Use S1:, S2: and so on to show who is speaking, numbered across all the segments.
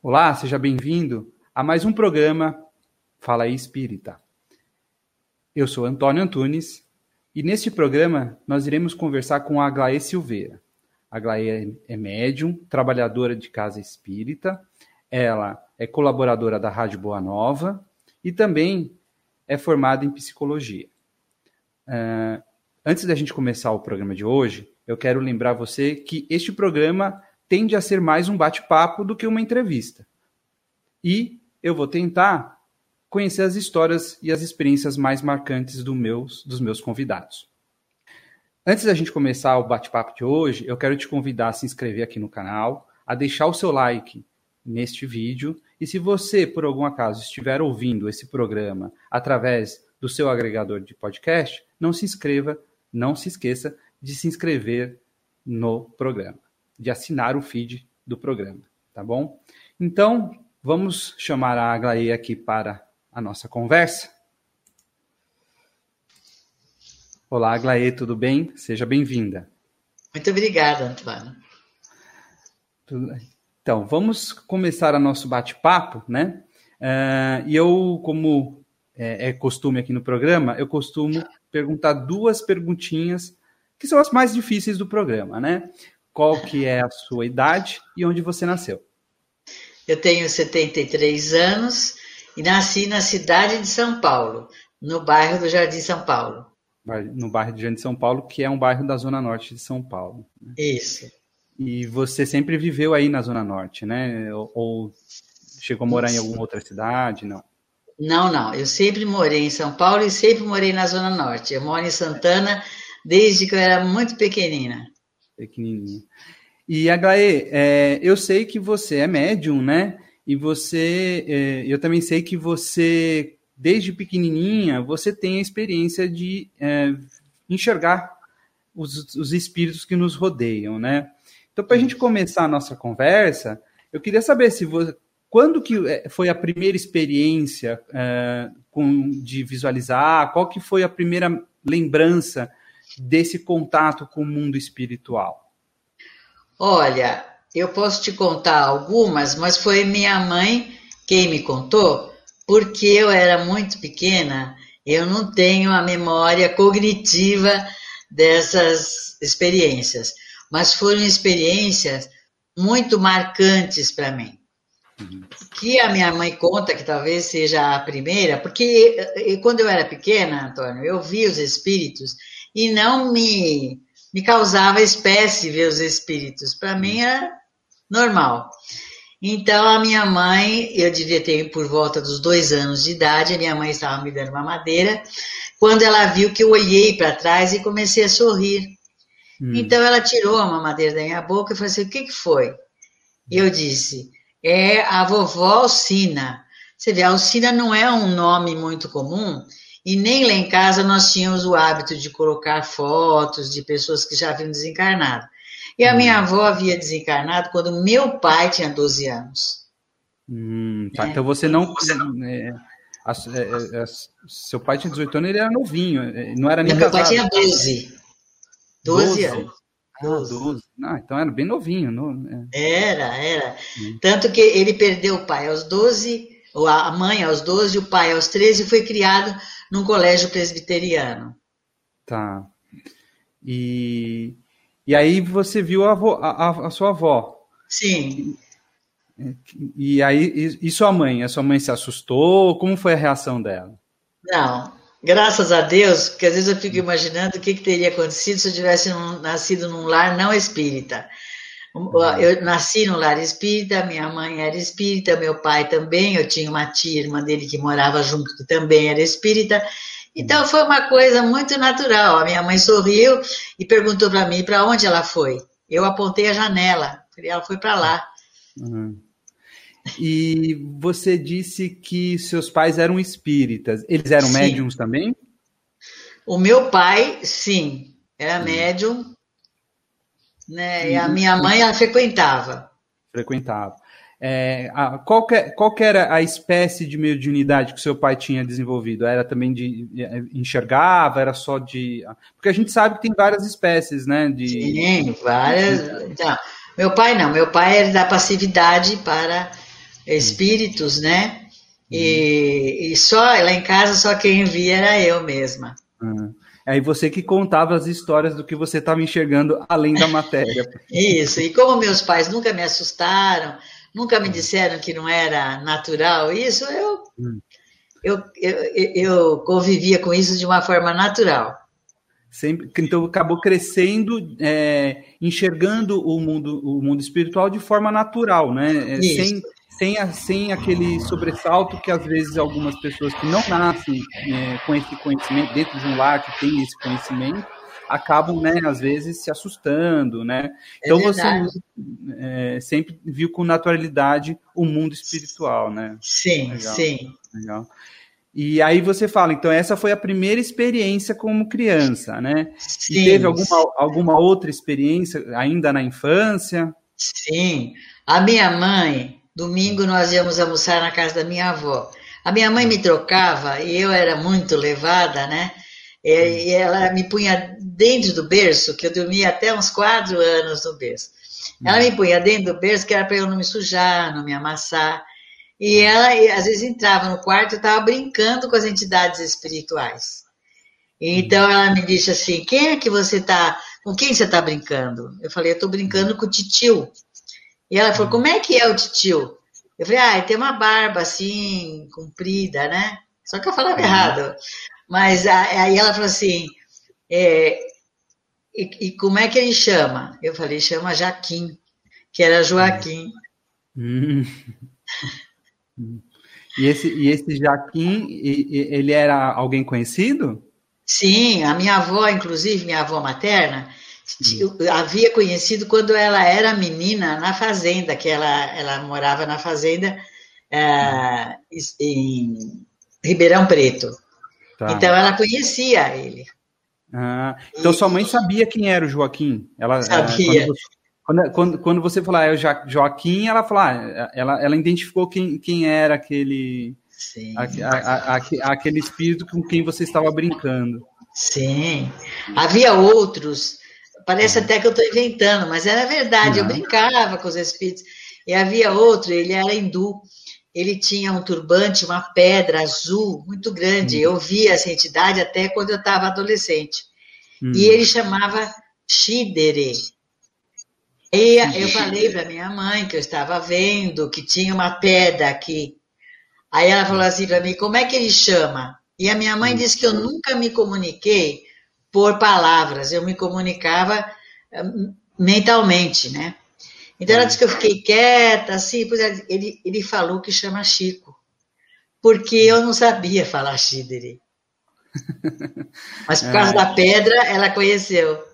S1: Olá, seja bem-vindo a mais um programa Fala aí Espírita. Eu sou Antônio Antunes e neste programa nós iremos conversar com a Aglaé Silveira. A Aglaé é médium, trabalhadora de casa espírita, ela é colaboradora da Rádio Boa Nova e também é formada em psicologia. Uh, antes da gente começar o programa de hoje, eu quero lembrar você que este programa tende a ser mais um bate-papo do que uma entrevista. E eu vou tentar conhecer as histórias e as experiências mais marcantes do meus, dos meus convidados. Antes da gente começar o bate-papo de hoje, eu quero te convidar a se inscrever aqui no canal, a deixar o seu like neste vídeo. E se você, por algum acaso, estiver ouvindo esse programa através do seu agregador de podcast, não se inscreva, não se esqueça de se inscrever no programa de assinar o feed do programa, tá bom? Então, vamos chamar a Aglaê aqui para a nossa conversa. Olá, Aglaê, tudo bem? Seja bem-vinda.
S2: Muito obrigada, Antônio.
S1: Então, vamos começar o nosso bate-papo, né? Uh, e eu, como é, é, costume aqui no programa, eu costumo perguntar duas perguntinhas que são as mais difíceis do programa, né? Qual que é a sua idade e onde você nasceu.
S2: Eu tenho 73 anos e nasci na cidade de São Paulo, no bairro do Jardim São Paulo.
S1: No bairro do Jardim São Paulo, que é um bairro da Zona Norte de São Paulo.
S2: Né? Isso.
S1: E você sempre viveu aí na Zona Norte, né? Ou, ou chegou a morar Isso. em alguma outra cidade? Não.
S2: Não, não. Eu sempre morei em São Paulo e sempre morei na Zona Norte. Eu moro em Santana desde que eu era muito pequenina
S1: pequenininha. E, Aglaê, é, eu sei que você é médium, né? E você, é, eu também sei que você, desde pequenininha, você tem a experiência de é, enxergar os, os, espíritos que nos rodeiam, né? Então, para a gente começar a nossa conversa, eu queria saber se você, quando que é, foi a primeira experiência é, com, de visualizar, qual que foi a primeira lembrança desse contato com o mundo espiritual?
S2: Olha, eu posso te contar algumas, mas foi minha mãe quem me contou, porque eu era muito pequena, eu não tenho a memória cognitiva dessas experiências, mas foram experiências muito marcantes para mim. Uhum. Que a minha mãe conta, que talvez seja a primeira, porque quando eu era pequena, Antônio, eu vi os espíritos e não me, me causava espécie ver os espíritos. Para mim era normal. Então, a minha mãe, eu devia ter por volta dos dois anos de idade, a minha mãe estava me dando uma madeira, quando ela viu que eu olhei para trás e comecei a sorrir. Hum. Então, ela tirou a mamadeira da minha boca e falou assim: o que, que foi? Eu disse: é a vovó Alcina. Você vê, Alcina não é um nome muito comum, e nem lá em casa nós tínhamos o hábito de colocar fotos de pessoas que já haviam desencarnado. E a minha hum. avó havia desencarnado quando meu pai tinha 12 anos.
S1: Hum, tá. é. Então você não. É, a, é, é, seu pai tinha 18 anos, ele era novinho, é, não era nem
S2: Meu casado. pai tinha 12. 12, 12. anos.
S1: Ah, 12. Ah, então era bem novinho. No,
S2: é. Era, era. Hum. Tanto que ele perdeu o pai aos 12, a mãe aos 12, o pai aos 13 e foi criado num colégio presbiteriano.
S1: Tá. E, e aí você viu a, avó, a, a sua avó.
S2: Sim.
S1: E, e aí, e, e, sua mãe? A sua mãe se assustou? Como foi a reação dela?
S2: Não, graças a Deus, porque às vezes eu fico imaginando o que, que teria acontecido se eu tivesse nascido num lar não espírita. Uhum. Eu nasci no lar espírita, minha mãe era espírita, meu pai também, eu tinha uma tia, irmã dele que morava junto, que também era espírita. Então foi uma coisa muito natural. A minha mãe sorriu e perguntou para mim para onde ela foi. Eu apontei a janela, ela foi para lá.
S1: Uhum. E você disse que seus pais eram espíritas. Eles eram sim. médiums também?
S2: O meu pai, sim, era médium, né? E a minha mãe, ela frequentava.
S1: Frequentava. É, a, qual, que, qual que era a espécie de mediunidade que seu pai tinha desenvolvido? Era também de, de enxergava? Era só de. Porque a gente sabe que tem várias espécies, né? De,
S2: Sim, várias. Então, meu pai não, meu pai era da passividade para espíritos, né? E, e, só lá em casa só quem via era eu mesma.
S1: Uhum. Aí você que contava as histórias do que você estava enxergando além da matéria.
S2: Isso, e como meus pais nunca me assustaram, nunca me disseram que não era natural isso, eu, hum. eu, eu, eu convivia com isso de uma forma natural.
S1: Sempre, então acabou crescendo, é, enxergando o mundo, o mundo espiritual de forma natural, né? É, sem, sem, a, sem aquele sobressalto que às vezes algumas pessoas que não nascem é, com esse conhecimento, dentro de um lar que tem esse conhecimento, acabam, né, às vezes se assustando, né? É então você é, sempre viu com naturalidade o mundo espiritual, né?
S2: Sim, Legal. sim.
S1: Legal. E aí você fala, então essa foi a primeira experiência como criança, né? Sim. E teve alguma, alguma outra experiência ainda na infância?
S2: Sim. A minha mãe, domingo nós íamos almoçar na casa da minha avó. A minha mãe me trocava e eu era muito levada, né? E ela me punha dentro do berço, que eu dormia até uns quatro anos no berço. Ela me punha dentro do berço, que era para eu não me sujar, não me amassar. E ela, às vezes, entrava no quarto e estava brincando com as entidades espirituais. Então, ela me disse assim: quem é que você está. Com quem você está brincando? Eu falei: eu estou brincando com o titio. E ela falou: como é que é o titio? Eu falei: ah, tem uma barba assim, comprida, né? Só que eu falava errado. Mas aí ela falou assim: é, e, e, como é que ele chama? Eu falei: chama Jaquim, que era Joaquim. Hum.
S1: E esse, e esse Jaquim, ele era alguém conhecido?
S2: Sim, a minha avó, inclusive, minha avó materna, havia conhecido quando ela era menina na fazenda, que ela, ela morava na fazenda é, em Ribeirão Preto. Tá. Então ela conhecia ele.
S1: Ah, então e, sua mãe sabia quem era o Joaquim? Ela,
S2: sabia.
S1: Quando, quando, quando, quando você falar é o Joaquim, ela fala, ah, ela, ela identificou quem, quem era aquele. A, a, a, aquele espírito com quem você estava brincando.
S2: Sim. Havia outros, parece até que eu estou inventando, mas era verdade, Não. eu brincava com os espíritos. E havia outro, ele era hindu, ele tinha um turbante, uma pedra azul muito grande. Hum. Eu via essa entidade até quando eu estava adolescente. Hum. E ele chamava Shidere. E eu falei para minha mãe que eu estava vendo que tinha uma pedra aqui. Aí ela falou assim para mim: como é que ele chama? E a minha mãe disse que eu nunca me comuniquei por palavras, eu me comunicava hum, mentalmente, né? Então ela disse que eu fiquei quieta, assim, pois ele, ele falou que chama Chico, porque eu não sabia falar Xidere. Mas por causa é. da pedra, ela conheceu.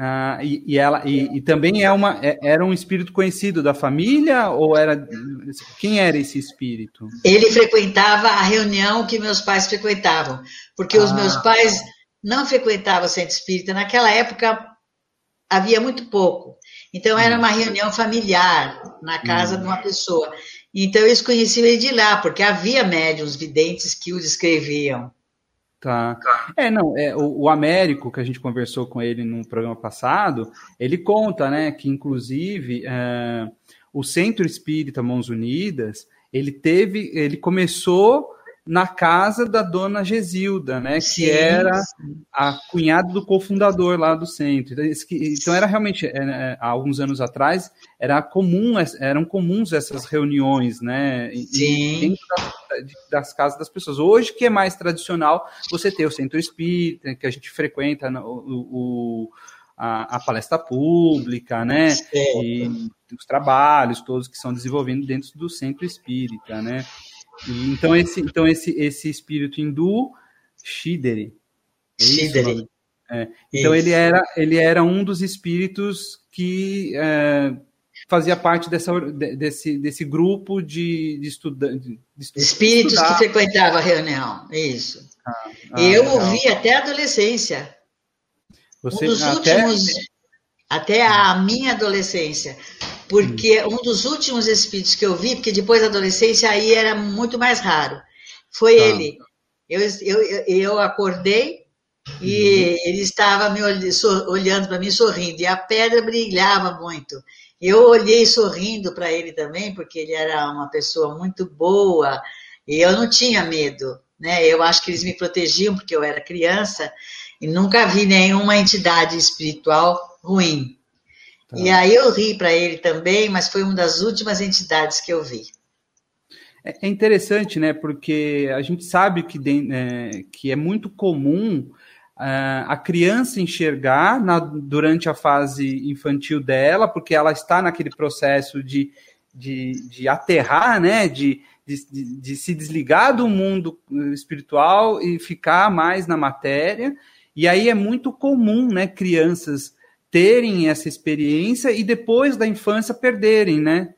S1: Ah, e, e, ela e, e, também é uma é, era um espírito conhecido da família ou era quem era esse espírito?
S2: Ele frequentava a reunião que meus pais frequentavam, porque ah. os meus pais não frequentavam o centro espírita naquela época havia muito pouco. Então era hum. uma reunião familiar na casa hum. de uma pessoa. Então eles conheciam ele de lá, porque havia médiums videntes que o descreviam.
S1: Tá. É, não, é, o, o, Américo, que a gente conversou com ele no programa passado, ele conta, né, que inclusive é, o Centro Espírita Mãos Unidas, ele teve, ele começou na casa da dona Gesilda, né, que sim, era sim. a cunhada do cofundador lá do centro. Então, então era realmente, é, é, há alguns anos atrás, era comum, eram comuns essas reuniões, né, dentro das, das, casas das pessoas. Hoje, que é mais tradicional, você ter o centro espírita, que a gente frequenta o, o a, a, palestra pública, né, e os trabalhos todos que são desenvolvendo dentro do centro espírita, né. E, então esse, então esse, esse espírito hindu, Shideri.
S2: É Shideri.
S1: É. Então ele era, ele era um dos espíritos que é, fazia parte dessa, desse, desse grupo de, de estudantes. De
S2: espíritos estudar. que frequentavam a reunião, isso. Ah, ah, eu legal. ouvi até a adolescência. Você, um dos até... últimos, até a minha adolescência porque um dos últimos espíritos que eu vi, porque depois da adolescência aí era muito mais raro, foi tá. ele. Eu, eu, eu acordei e uhum. ele estava me olhando para mim sorrindo, e a pedra brilhava muito. Eu olhei sorrindo para ele também, porque ele era uma pessoa muito boa e eu não tinha medo, né? Eu acho que eles me protegiam porque eu era criança e nunca vi nenhuma entidade espiritual ruim. Tá. E aí eu ri para ele também, mas foi uma das últimas entidades que eu vi.
S1: É, é interessante, né? Porque a gente sabe que, é, que é muito comum uh, a criança enxergar na, durante a fase infantil dela, porque ela está naquele processo de, de, de aterrar, né? De, de, de, se desligar do mundo espiritual e ficar mais na matéria. E aí é muito comum, né, crianças terem essa experiência e depois da infância perderem, né?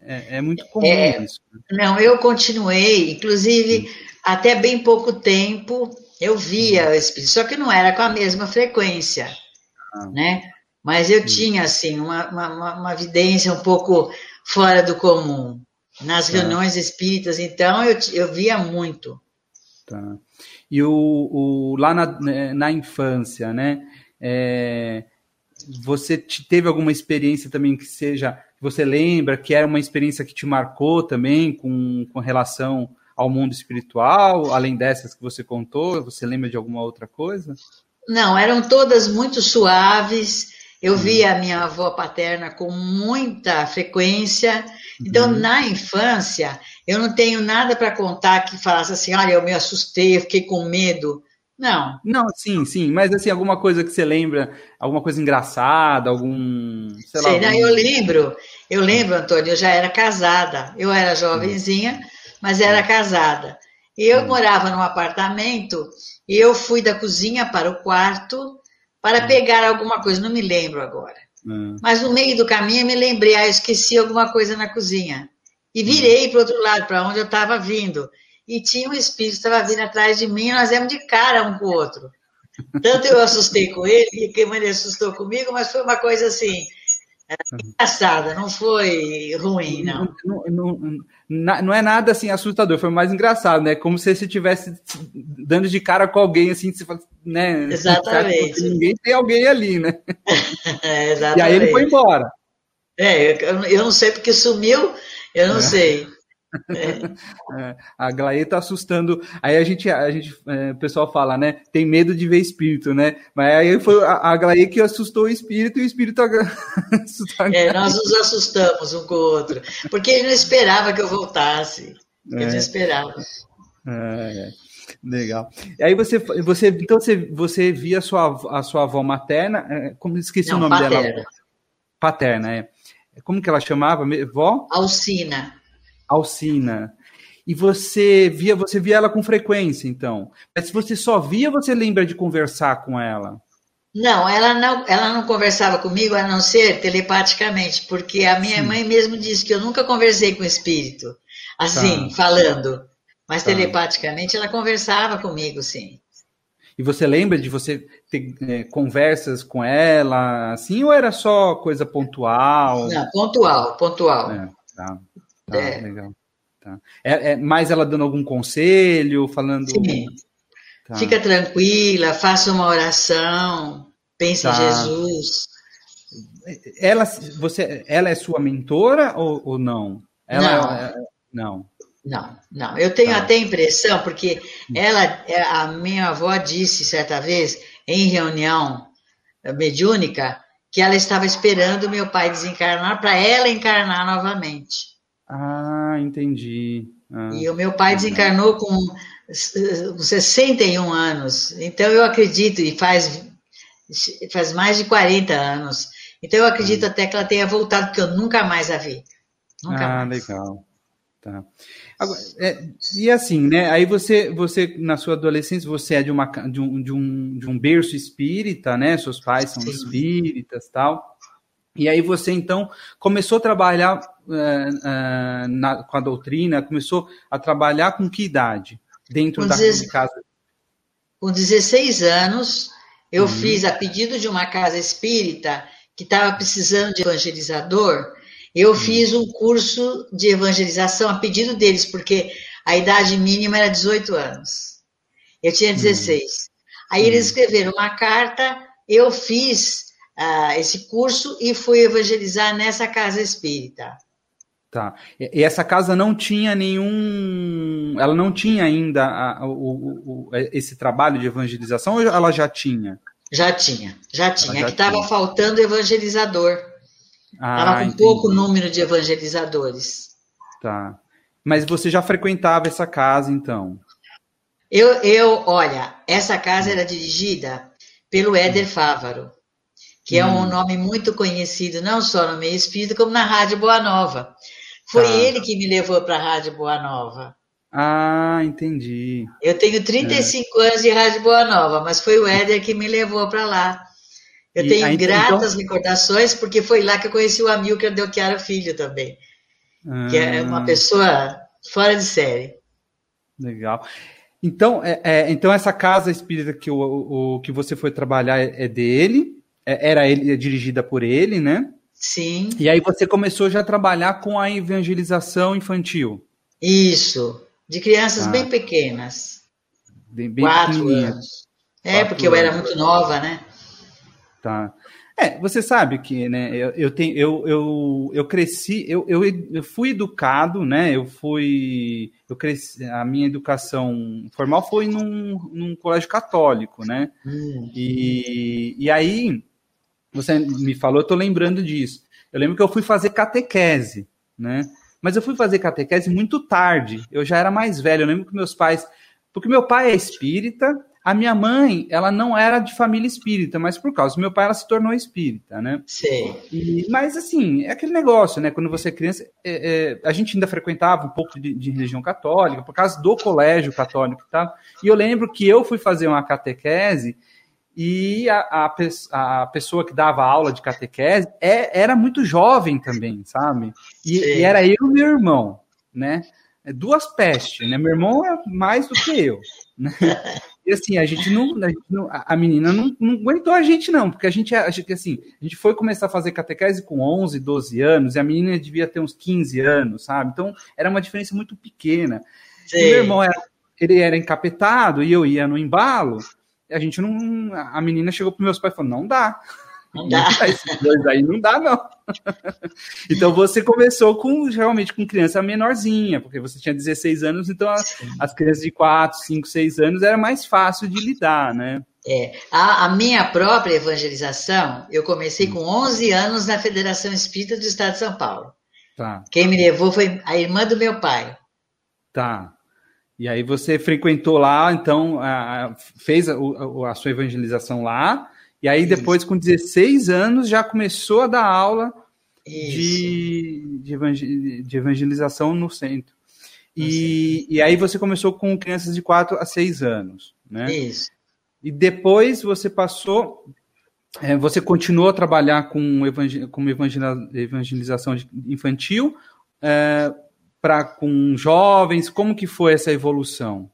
S1: É, é muito comum é, isso.
S2: Não, eu continuei, inclusive, até bem pouco tempo eu via o espírito, só que não era com a mesma frequência, ah. né? Mas eu tinha, assim, uma, uma, uma vidência um pouco fora do comum. Nas tá. reuniões espíritas, então, eu, eu via muito.
S1: Tá. E o, o lá na, né, na infância, né? É, você teve alguma experiência também que seja, você lembra, que era uma experiência que te marcou também com, com relação ao mundo espiritual, além dessas que você contou? Você lembra de alguma outra coisa?
S2: Não, eram todas muito suaves. Eu hum. via a minha avó paterna com muita frequência. Então, uhum. na infância, eu não tenho nada para contar que falasse assim: olha, eu me assustei, eu fiquei com medo. Não.
S1: Não, sim, sim. Mas assim, alguma coisa que você lembra, alguma coisa engraçada, algum.
S2: Sei, sei lá, algum... eu lembro, eu lembro, Antônio, eu já era casada. Eu era jovenzinha, mas era casada. Eu hum. morava num apartamento e eu fui da cozinha para o quarto para hum. pegar alguma coisa, não me lembro agora. Hum. Mas no meio do caminho eu me lembrei, ah, eu esqueci alguma coisa na cozinha. E virei para o outro lado, para onde eu estava vindo e tinha um espírito que estava vindo atrás de mim, e nós éramos de cara um com o outro. Tanto eu assustei com ele, e que ele assustou comigo, mas foi uma coisa assim, engraçada, não foi ruim, não. Não,
S1: não, não. não, é nada assim assustador, foi mais engraçado, né? Como se você estivesse dando de cara com alguém assim, né?
S2: Exatamente.
S1: Ninguém tem alguém ali, né?
S2: É, exatamente.
S1: E aí ele foi embora.
S2: É, eu, eu não sei porque sumiu, eu não é. sei.
S1: É, a Glaê tá assustando. Aí a gente, a gente, é, o pessoal fala, né? Tem medo de ver espírito, né? Mas aí foi a, a Glaê que assustou o espírito e o espírito
S2: a É, nós nos assustamos um com o outro. Porque ele não esperava que eu voltasse. Ele é. não esperava.
S1: É, legal. E aí você, você, então você, você via a sua, a sua avó materna, é, como esqueci não, o nome paterna. dela? Paterna, é. Como que ela chamava? Vó?
S2: Alcina.
S1: Alcina. E você via, você via ela com frequência, então. Mas se você só via, você lembra de conversar com ela?
S2: Não, ela não, ela não conversava comigo a não ser telepaticamente, porque a minha Sim. mãe mesmo disse que eu nunca conversei com o espírito, assim, tá. falando. Mas tá. telepaticamente ela conversava comigo, sim.
S1: E você lembra de você ter é, conversas com ela, assim, ou era só coisa pontual?
S2: Não, pontual, pontual.
S1: É, tá. Tá, é. legal. Tá. É, é, mais ela dando algum conselho, falando.
S2: Sim. Tá. Fica tranquila, faça uma oração, pense tá. em Jesus.
S1: Ela, você, ela é sua mentora ou, ou não? Ela
S2: não.
S1: É, não.
S2: Não, não. Eu tenho tá. até impressão, porque ela, é, a minha avó disse certa vez, em reunião mediúnica, que ela estava esperando meu pai desencarnar para ela encarnar novamente.
S1: Ah, entendi. Ah,
S2: e o meu pai desencarnou com 61 anos. Então eu acredito, e faz, faz mais de 40 anos. Então eu acredito ah. até que ela tenha voltado, porque eu nunca mais a vi. Nunca
S1: ah,
S2: mais.
S1: legal. Tá. Agora, é, e assim, né? Aí você, você, na sua adolescência, você é de, uma, de, um, de, um, de um berço espírita, né? Seus pais são espíritas tal. E aí você, então, começou a trabalhar uh, uh, na, com a doutrina, começou a trabalhar com que idade dentro com da casa?
S2: Com 16 anos, eu uhum. fiz, a pedido de uma casa espírita que estava precisando de evangelizador, eu uhum. fiz um curso de evangelização a pedido deles, porque a idade mínima era 18 anos. Eu tinha 16. Uhum. Aí eles uhum. escreveram uma carta, eu fiz uh, esse curso e fui evangelizar nessa casa espírita.
S1: Tá. E essa casa não tinha nenhum. Ela não tinha ainda a, o, o, esse trabalho de evangelização ou ela já tinha?
S2: Já tinha, já tinha. é que estava faltando evangelizador. Estava
S1: Ah,
S2: com
S1: entendi.
S2: pouco número de evangelizadores.
S1: Tá. Mas você já frequentava essa casa, então?
S2: Eu, eu, olha, essa casa era dirigida pelo Éder Fávaro, que é um
S1: Hum.
S2: nome muito conhecido, não só no meio espírita, como na Rádio Boa Nova. Foi
S1: Tá.
S2: ele que me levou para a Rádio Boa Nova.
S1: Ah, entendi.
S2: Eu tenho 35 anos de Rádio Boa Nova, mas foi o Éder que me levou para lá. Eu
S1: E
S2: tenho
S1: aí, então-
S2: gratas recordações, porque foi lá que eu conheci o Amilcar Delchiaro Filho também, que é uma
S1: Ah,
S2: pessoa fora de série.
S1: Legal. Então, é, é, então essa casa espírita que, o, o- que você foi trabalhar é, é dele, é- era ele, é dirigida por ele, né?
S2: Sim,
S1: E aí você começou já a trabalhar com a evangelização infantil,
S2: isso. De crianças
S1: Ah.
S2: bem pequenas.
S1: bem, bem
S2: quatro anos. É,
S1: Quatro
S2: porque eu era
S1: anos.
S2: muito nova, né?
S1: Tá. É, você sabe que, né, eu, eu, tenho, eu, eu, eu cresci, eu, eu, eu fui educado, né, eu fui, eu cresci, a minha educação formal foi num, num colégio católico, né,
S2: Hum,
S1: e, e aí, você me falou, eu tô lembrando disso, eu lembro que eu fui fazer catequese, né, mas eu fui fazer catequese muito tarde, eu já era mais velho, eu lembro que meus pais, porque meu pai é espírita, a minha mãe, ela não era de família espírita, mas por causa do meu pai, ela se tornou espírita, né?
S2: sei.
S1: E- mas assim, é aquele negócio, né? Quando você é criança, é, é, a gente ainda frequentava um pouco de, de religião católica, por causa do colégio católico e tal. E eu lembro que eu fui fazer uma catequese e a, a, a pessoa que dava aula de catequese é- era muito jovem também, sabe? E,
S2: Sim.
S1: e era eu e meu irmão, né? É Duas pestes, né? Meu irmão é mais do que eu, né? E assim, a gente não. A, gente não- a- a menina não, não aguentou a gente, não, porque a gente acha que assim, a gente foi começar a fazer catequese com 11, 12 anos, e a menina devia ter uns 15 anos, sabe? Então era uma diferença muito pequena. E
S2: sei.
S1: meu irmão era, ele era encapetado e eu ia no embalo. e A gente não. A menina chegou para meus pais e falou: não dá.
S2: Não dá.
S1: Esses dois aí não dá, não. então você começou com realmente com criança menorzinha, porque você tinha 16 anos, então a- as crianças de 4, 5, 6 anos era mais fácil de lidar, né?
S2: É, a, a minha própria evangelização, eu comecei com 11 anos na Federação Espírita do Estado de São Paulo.
S1: Tá,
S2: Quem me levou foi a irmã do meu pai.
S1: tá. E aí você frequentou lá, então a- fez a, a sua evangelização lá, e aí
S2: Isso.
S1: depois, com 16 anos, já começou a dar aula de, de, evangel- de evangelização no centro. E, e aí você começou com crianças de 4 a 6 anos, né?
S2: Isso.
S1: E depois você passou, é, você continuou a trabalhar com, evangel, com evangelização infantil para com jovens. Como que foi essa evolução?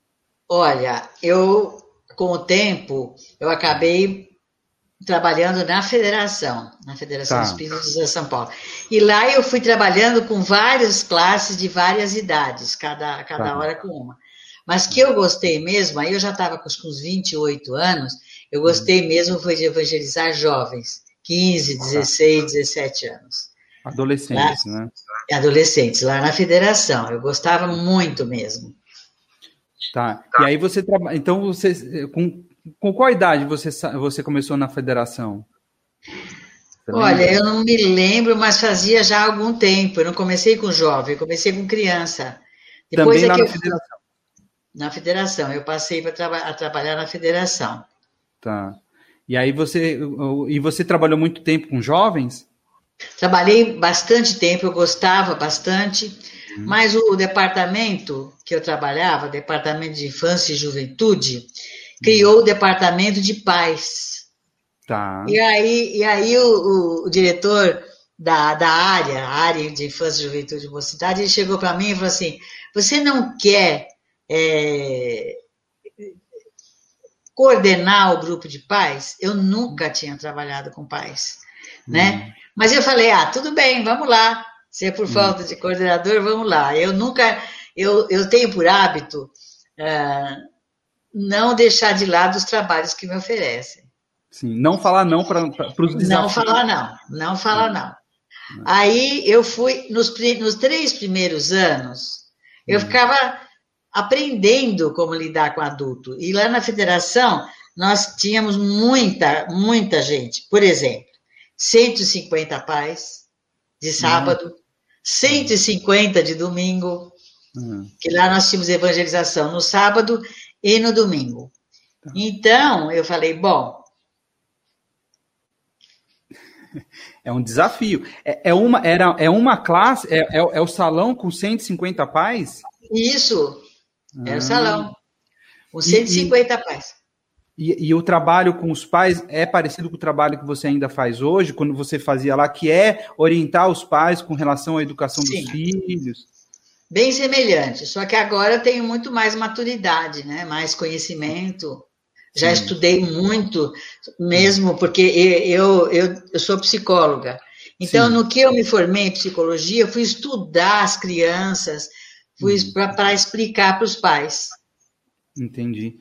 S2: Olha, eu, com o tempo, eu acabei trabalhando na federação, na Federação
S1: Tá.
S2: Espírita de São Paulo. E lá eu fui trabalhando com várias classes de várias idades, cada, cada
S1: Tá.
S2: hora com uma. Mas que eu gostei mesmo, aí eu já estava com uns 28 anos, eu gostei mesmo foi de evangelizar jovens, 15, 16, 17 anos.
S1: Adolescentes, né?
S2: Adolescentes, lá na federação. Eu gostava muito mesmo.
S1: Tá. E aí você trabalha. Então você com, com qual idade você você começou na federação?
S2: Olha, eu não me lembro, mas fazia já algum tempo. Eu não comecei com jovem, comecei com criança. Depois
S1: também
S2: é
S1: na
S2: eu
S1: federação.
S2: na federação, eu passei para traba a trabalhar na federação.
S1: Tá. E aí você e você trabalhou muito tempo com jovens?
S2: Trabalhei bastante tempo, eu gostava bastante, mas o departamento que eu trabalhava, departamento de infância e juventude, criou o departamento de pais.
S1: Tá.
S2: E aí, e aí o, o- o diretor da, da área, a área de infância, juventude e mocidade, ele chegou para mim e falou assim: você não quer é, coordenar o grupo de pais? Eu nunca tinha trabalhado com pais, né? Mas eu falei, ah, tudo bem, vamos lá. Se é por falta de coordenador, vamos lá. Eu nunca, eu, eu tenho por hábito ah, não deixar de lado os trabalhos que me oferecem.
S1: Sim, não falar não para os desafios.
S2: Não falar não, não falar não. Aí eu fui, nos, nos três primeiros anos, eu hum. ficava aprendendo como lidar com adulto. E lá na federação, nós tínhamos muita, muita gente. Por exemplo, 150 pais de sábado, uhum. 150 de domingo, uhum. que lá nós tínhamos evangelização no sábado e no domingo. Tá. Então, eu falei, bom.
S1: É um desafio. É, é uma, era, é uma classe, é, é, é, o salão com 150 pais?
S2: Isso, é o salão. Com 150 e, pais.
S1: E, e, o trabalho com os pais é parecido com o trabalho que você ainda faz hoje, quando você fazia lá, que é orientar os pais com relação à educação Sim. dos filhos?
S2: Bem semelhante, só que agora eu tenho muito mais maturidade, né? mais conhecimento. Já Sim. estudei muito, mesmo porque eu, eu, eu sou psicóloga. Então, Sim. no que eu me formei em psicologia, eu fui estudar as crianças, fui hum. para explicar para os pais.
S1: Entendi.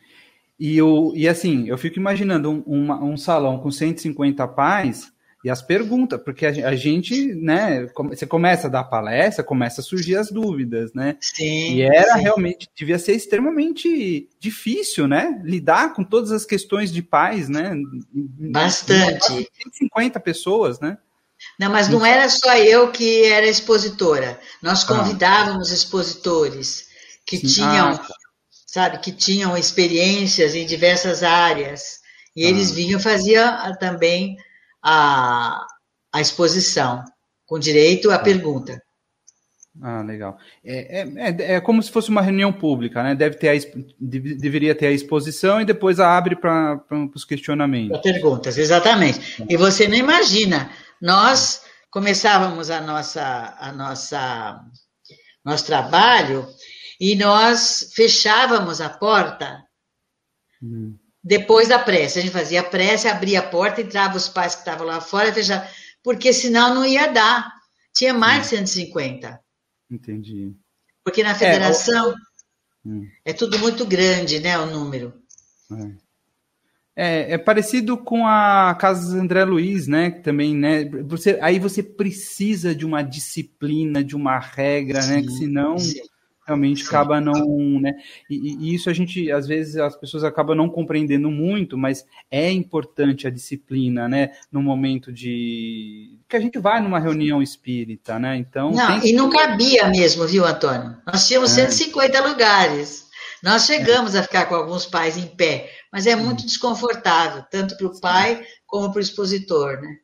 S1: E, eu, e assim, eu fico imaginando um, um, um salão com 150 pais e as perguntas, porque a, gente, né, você começa a dar palestra, começa a surgir as dúvidas, né?
S2: Sim.
S1: E era
S2: sim.
S1: realmente, devia ser extremamente difícil, né? Lidar com todas as questões de pais, né?
S2: Bastante.
S1: 150 pessoas, né?
S2: Não, mas não era só eu que era expositora. Nós ah. convidávamos ah. expositores que sim. tinham ah, sabe, que tinham experiências em diversas áreas. E ah. eles vinham faziam ah, também a, a exposição, com direito à ah. pergunta.
S1: Ah, legal. É, é, é, é, como se fosse uma reunião pública, né? Deve ter a, deveria ter a exposição e depois abre para os questionamentos.
S2: Perguntas, exatamente. E você não imagina, nós começávamos a nossa, a nossa, nosso trabalho e nós fechávamos a porta hum. Depois da prece. A gente fazia a prece, abria a porta, entrava os pais que estavam lá fora, fechava, porque senão não ia dar. Tinha mais de 150.
S1: Entendi.
S2: Porque na federação é, hum. é tudo muito grande, né, o número.
S1: É. É, é, parecido com a Casa André Luiz, né? Que também, né? Você, aí você precisa de uma disciplina, de uma regra, sim, né? Que senão sim realmente acaba não, né? E, e, isso a gente, às vezes, as pessoas acabam não compreendendo muito, mas é importante a disciplina, né? No momento de que a gente vai numa reunião espírita, né? Então.
S2: Não, e não cabia mesmo, viu, Antônio? Nós tínhamos é. 150 lugares. Nós chegamos é. a ficar com alguns pais em pé, mas é muito hum. desconfortável, tanto para o pai como para o expositor, né?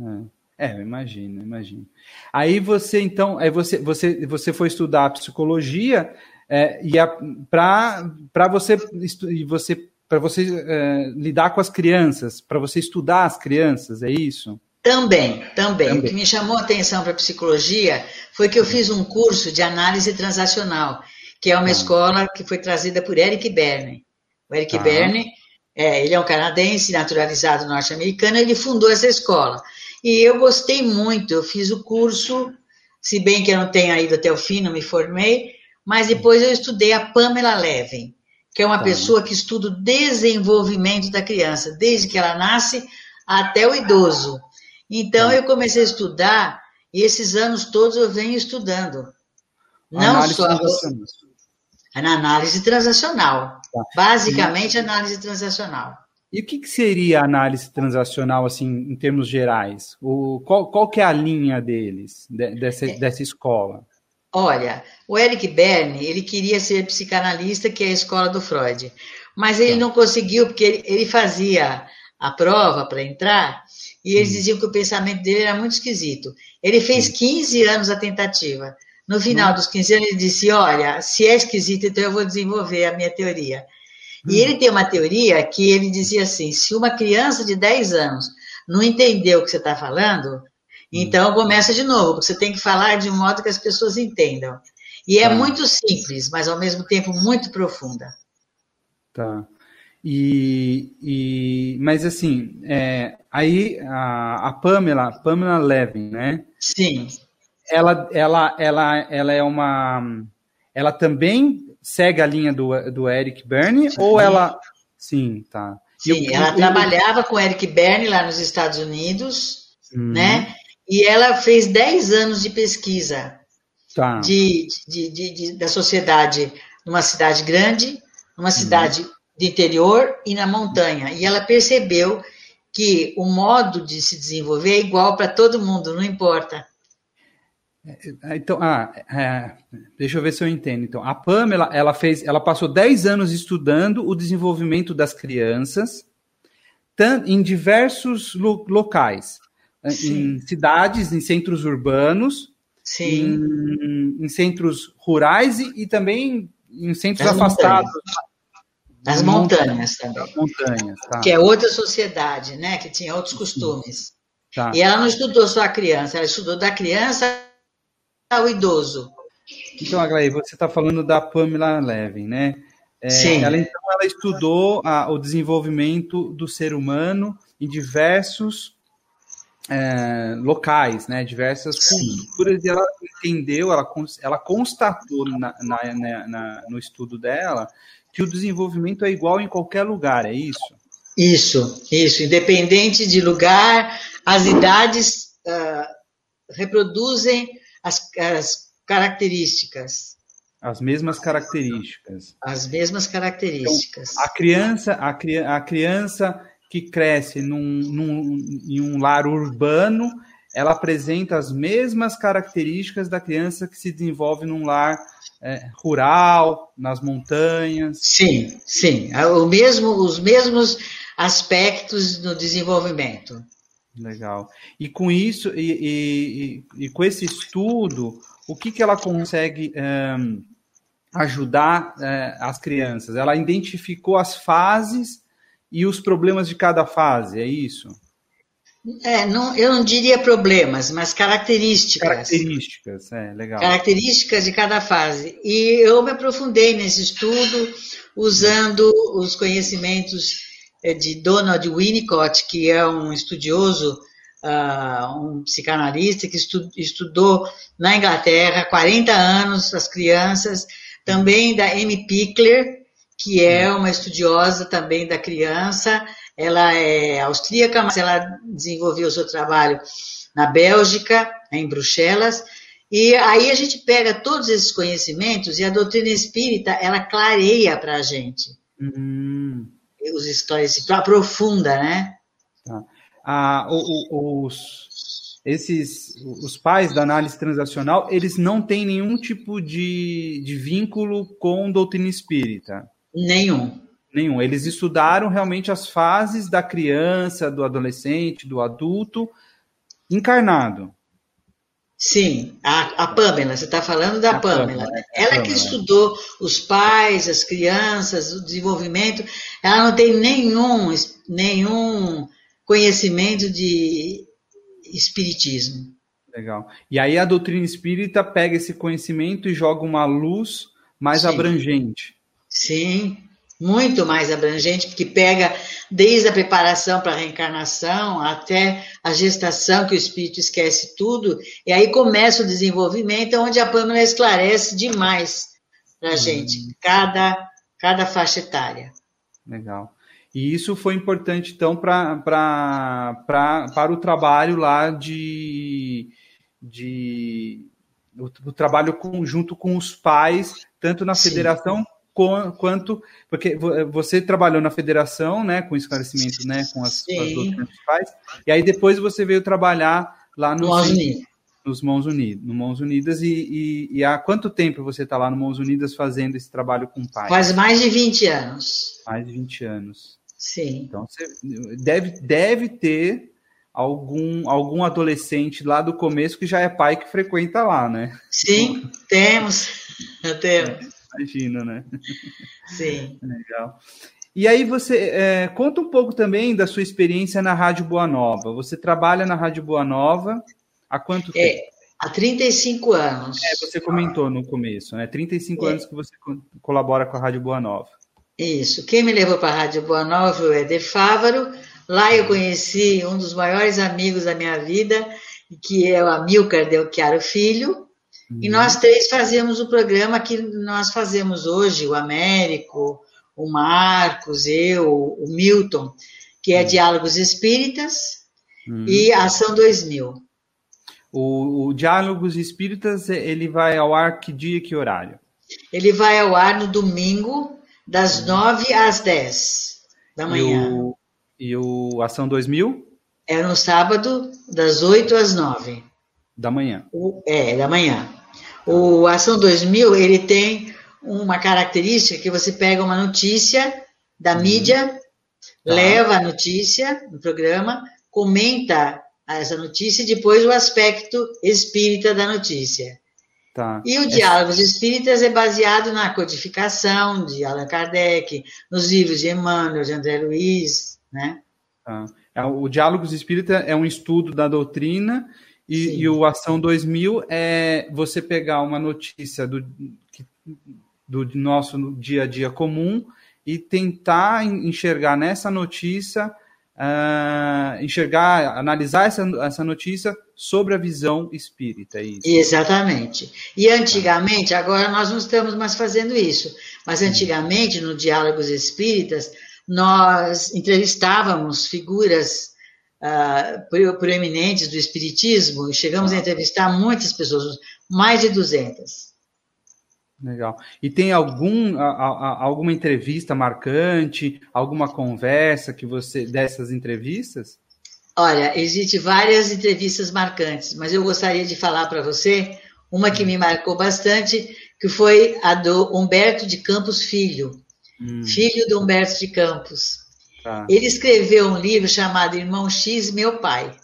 S1: É. É, imagino, imagino. Aí você, então, aí você, você, você foi estudar psicologia é, e para você, você para você é, lidar com as crianças, para você estudar as crianças, é isso?
S2: Também, também, também. O que me chamou a atenção para psicologia foi que eu fiz um curso de análise transacional, que é uma ah. escola que foi trazida por Eric Berne. O Eric ah. Berne, é, ele é um canadense naturalizado norte-americano, ele fundou essa escola. E eu gostei muito, eu fiz o curso, se bem que eu não tenho ido até o fim, não me formei, mas depois eu estudei a Pamela Levin, que é uma tá. pessoa que estuda o desenvolvimento da criança, desde que ela nasce até o idoso. Então tá. eu comecei a estudar, e esses anos todos eu venho estudando. Não análise só na análise transacional. Tá. Basicamente, análise transacional.
S1: E o que, que seria a análise transacional, assim, em termos gerais? O, qual, qual que é a linha deles, de, dessa, é. dessa escola?
S2: Olha, o Eric Berne, ele queria ser psicanalista, que é a escola do Freud, mas ele não conseguiu, porque ele, ele fazia a prova para entrar, e eles hum. diziam que o pensamento dele era muito esquisito. Ele fez 15 anos a tentativa. No final hum. dos 15 anos, ele disse: Olha, se é esquisito, então eu vou desenvolver a minha teoria. E ele tem uma teoria que ele dizia assim: se uma criança de 10 anos não entendeu o que você está falando, então começa de novo, porque você tem que falar de um modo que as pessoas entendam. E é tá. muito simples, mas ao mesmo tempo muito profunda.
S1: Tá. E, e mas assim, é, aí a, a Pamela, Pamela Levin, né?
S2: Sim.
S1: Ela, ela, ela, ela é uma, ela também segue a linha do, do Eric Berne ou ela. Sim, tá.
S2: Sim, eu, ela eu, trabalhava com Eric Berne lá nos Estados Unidos, hum. né? E ela fez 10 anos de pesquisa tá. de, de, de, de, da sociedade numa cidade grande, numa uhum. cidade de interior e na montanha. E ela percebeu que o modo de se desenvolver é igual para todo mundo, não importa.
S1: É, é, então, ah, é, deixa eu ver se eu entendo. Então, a Pamela, ela fez, ela passou 10 anos estudando o desenvolvimento das crianças em diversos lo locais, Sim. em cidades, em centros urbanos, em, em, centros rurais e, e também em centros As afastados.
S2: Montanhas. As montanhas também.
S1: Montanhas, tá.
S2: Que é outra sociedade, né? Que tinha outros costumes. Tá. E ela não estudou só a criança, ela estudou da criança ao idoso.
S1: Então, Aglaí, você está falando da Pamela Levin, né? É, Sim. Ela, então, ela estudou a, o desenvolvimento do ser humano em diversos é, locais, né, diversas Sim. culturas, e ela entendeu, ela, ela constatou na, na, na, no estudo dela que o desenvolvimento é igual em qualquer lugar, é isso?
S2: Isso, isso. Independente de lugar, as idades uh, reproduzem as, as características.
S1: As mesmas características.
S2: As mesmas características.
S1: Então, a criança, a, a criança que cresce num, num, em um lar urbano, ela apresenta as mesmas características da criança que se desenvolve num lar é, rural, nas montanhas.
S2: Sim, sim. É o mesmo, os mesmos aspectos no desenvolvimento.
S1: Legal. E com isso, e, e, e com esse estudo, o que, que ela consegue é, ajudar é, as crianças? Ela identificou as fases e os problemas de cada fase, é isso?
S2: É, não, eu não diria problemas, mas características.
S1: Características, é, legal.
S2: Características de cada fase. E eu me aprofundei nesse estudo usando os conhecimentos de Donald Winnicott, que é um estudioso, uh, um psicanalista que estu, estudou na Inglaterra 40 anos as crianças, também da Amy Pickler, que é uma estudiosa também da criança. Ela é austríaca, mas ela desenvolveu o seu trabalho na Bélgica, em Bruxelas. E aí a gente pega todos esses conhecimentos e a doutrina espírita, ela clareia para a gente. Uhum. Os histórias, aprofunda, né?
S1: Tá. Ah, o, o, os, esses, os pais da análise transacional, eles não têm nenhum tipo de, de vínculo com doutrina espírita.
S2: Nenhum.
S1: Nenhum. Eles estudaram realmente as fases da criança, do adolescente, do adulto encarnado.
S2: Sim, a, a Pamela, você está falando da a Pamela. Pamela. Né? Ela Pamela. que estudou os pais, as crianças, o desenvolvimento, ela não tem nenhum, nenhum conhecimento de espiritismo.
S1: Legal. E aí a doutrina espírita pega esse conhecimento e joga uma luz mais Sim. abrangente.
S2: Sim, muito mais abrangente, porque pega desde a preparação para a reencarnação até a gestação, que o espírito esquece tudo, e aí começa o desenvolvimento, onde a Pâmela esclarece demais para a hum. gente, cada, cada faixa etária.
S1: Legal. E isso foi importante, então, pra, pra, pra, para o trabalho lá de. de o, o trabalho conjunto com os pais, tanto na Sim. federação quanto porque você trabalhou na federação, né, com esclarecimento, né, com as, com as doutrinas pais, e aí depois você veio trabalhar lá no
S2: Mãos Unidas.
S1: nos Mãos Unidas, no Mãos Unidas e, e, e, há quanto tempo você está lá no Mãos Unidas fazendo esse trabalho com pais?
S2: Faz mais de 20 anos.
S1: Mais de 20 anos.
S2: Sim.
S1: Então você deve, deve ter algum, algum adolescente lá do começo que já é pai que frequenta lá, né?
S2: Sim, temos. Temos.
S1: Imagino, né?
S2: Sim.
S1: Legal. E aí você é, conta um pouco também da sua experiência na Rádio Boa Nova. Você trabalha na Rádio Boa Nova há quanto é, tempo?
S2: Há 35 anos.
S1: É, você comentou no começo, né? 35 é. anos que você colabora com a Rádio Boa Nova.
S2: Isso. Quem me levou para a Rádio Boa Nova é o Eder Fávaro. Lá eu conheci um dos maiores amigos da minha vida, que é o Amilcar Del Chiaro Filho, e nós três fazíamos o programa que nós fazemos hoje, o Américo, o Marcos, eu, o Milton, que é hum. Diálogos Espíritas hum. e Ação 2000.
S1: O, o, Diálogos Espíritas, ele vai ao ar que dia e que horário?
S2: Ele vai ao ar no domingo, das 9 às 10 da manhã.
S1: E o, e o Ação 2000?
S2: É no sábado, das 8 às 9.
S1: Da manhã.
S2: O, é, da manhã. O Ação 2000, ele tem uma característica que você pega uma notícia da uhum. mídia, tá. leva a notícia no programa, comenta essa notícia e depois o aspecto espírita da notícia. Tá. E o Diálogos Espíritas é baseado na codificação de Allan Kardec, nos livros de Emmanuel, de André Luiz, né?
S1: Tá. É, o Diálogos Espírita é um estudo da doutrina e, e, o Ação 2000 é você pegar uma notícia do, do nosso dia a dia comum e tentar enxergar nessa notícia uh, enxergar, analisar essa, essa notícia sobre a visão espírita. É.
S2: Exatamente. E antigamente, agora nós não estamos mais fazendo isso, mas antigamente, no Diálogos Espíritas, nós entrevistávamos figuras uh, proeminentes do Espiritismo e chegamos a entrevistar muitas pessoas, mais de 200.
S1: Legal. E tem algum, a, a, alguma entrevista marcante, alguma conversa que você dessas entrevistas?
S2: Olha, existe várias entrevistas marcantes, mas eu gostaria de falar para você uma que me marcou bastante, que foi a do Humberto de Campos Filho, hum. filho do Humberto de Campos. Tá. Ele escreveu um livro chamado Irmão X, Meu Pai.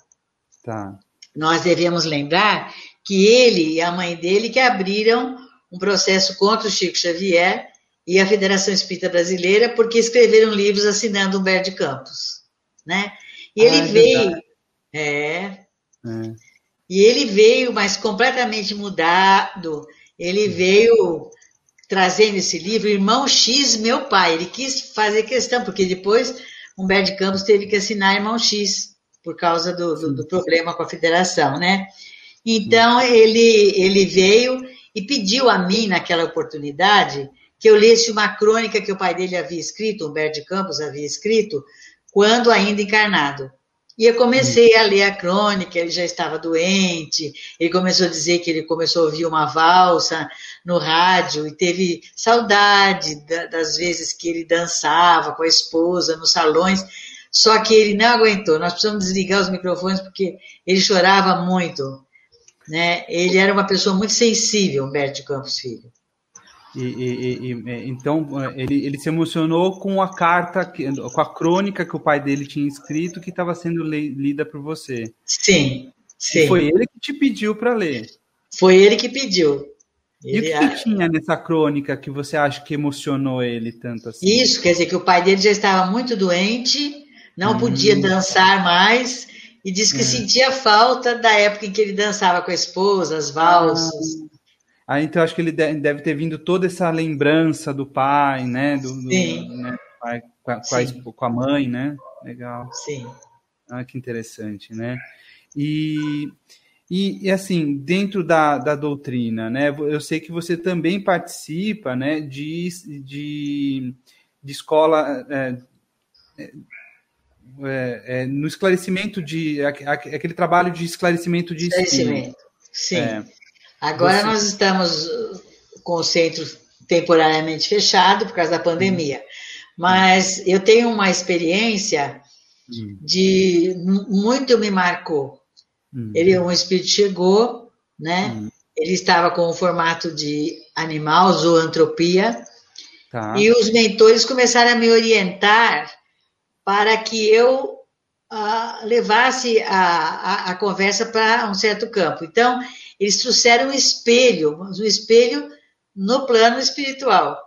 S2: Tá. Nós devemos lembrar que ele e a mãe dele que abriram um processo contra o Chico Xavier e a Federação Espírita Brasileira, porque escreveram livros assinando Humberto de Campos, né? E ele ah, é veio, é, é, e ele veio, mas completamente mudado. Ele veio trazendo esse livro, Irmão X, meu pai. Ele quis fazer questão, porque depois Humberto de Campos teve que assinar Irmão X por causa do, do, do problema com a federação, né? Então ele ele veio e pediu a mim, naquela oportunidade, que eu lesse uma crônica que o pai dele havia escrito, Humberto de Campos havia escrito, quando ainda encarnado. E eu comecei a ler a crônica, ele já estava doente, ele começou a dizer que ele começou a ouvir uma valsa no rádio e teve saudade das vezes que ele dançava com a esposa nos salões, só que ele não aguentou. Nós precisamos desligar os microfones porque ele chorava muito. Né? Ele era uma pessoa muito sensível, Humberto de Campos Filho.
S1: E, e, e, então ele, ele se emocionou com a carta, com a crônica que o pai dele tinha escrito que estava sendo lida por você.
S2: Sim, sim.
S1: Foi ele que te pediu para ler.
S2: Foi ele que pediu.
S1: Ele e o que, que, tinha nessa crônica que você acha que emocionou ele tanto assim?
S2: Isso, quer dizer que o pai dele já estava muito doente, não hum. podia dançar mais e disse que é. sentia falta da época em que ele dançava com a esposa, as valsas.
S1: Ah, ah então acho que ele deve ter vindo toda essa lembrança do pai, né? Do,
S2: Sim.
S1: Do, né? pai, com, a, com, a, mãe, né? Legal.
S2: Sim.
S1: Ah, que interessante, né? E, e, e, assim, dentro da, da doutrina, né? Eu sei que você também participa, né? De, de, de escola. É, é, é, no esclarecimento de aquele trabalho de esclarecimento de esclarecimento.
S2: Sim. Agora você... nós estamos com o centro temporariamente fechado por causa da pandemia, hum. mas eu tenho uma experiência hum. de muito me marcou. Hum. Ele um espírito chegou, né? Ele estava com o formato de animal, zoantropia, tá. e os mentores começaram a me orientar para que eu uh, levasse a, a, a conversa para um certo campo. Então, eles trouxeram um espelho, um espelho no plano espiritual.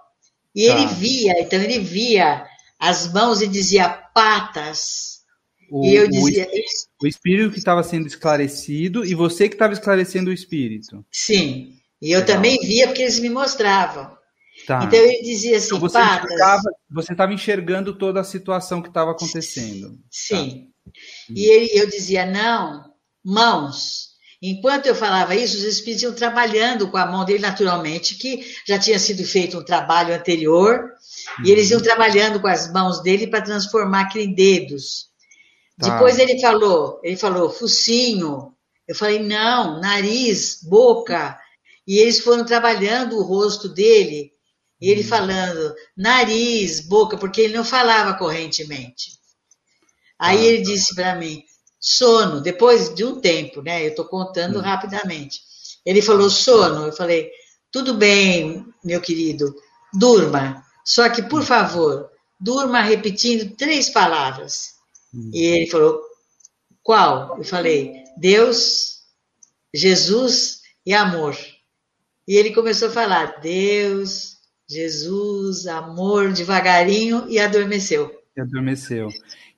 S2: E tá. ele via, então ele via as mãos e dizia patas.
S1: O, e eu dizia. O, o espírito que estava sendo esclarecido e você que estava esclarecendo o espírito.
S2: Sim. E eu Legal. também via porque eles me mostravam. Tá. Então ele dizia assim, então
S1: você
S2: patas.
S1: Você estava enxergando toda a situação que estava acontecendo.
S2: Sim. Tá. E ele, eu dizia, não, mãos. Enquanto eu falava isso, os espíritos iam trabalhando com a mão dele naturalmente, que já tinha sido feito um trabalho anterior, uhum. e eles iam trabalhando com as mãos dele para transformar aquilo em dedos. Tá. Depois ele falou, ele falou focinho. Eu falei não, nariz, boca. E eles foram trabalhando o rosto dele, e ele uhum. falando nariz, boca, porque ele não falava correntemente. Aí tá. ele disse para mim, sono, depois de um tempo, né? Eu estou contando hum. rapidamente. Ele falou sono, eu falei, tudo bem, meu querido, durma. Só que, por favor, durma repetindo três palavras. Hum. E ele falou, qual? Eu falei, Deus, Jesus e amor. E ele começou a falar, Deus, Jesus, amor, devagarinho, e adormeceu.
S1: E adormeceu.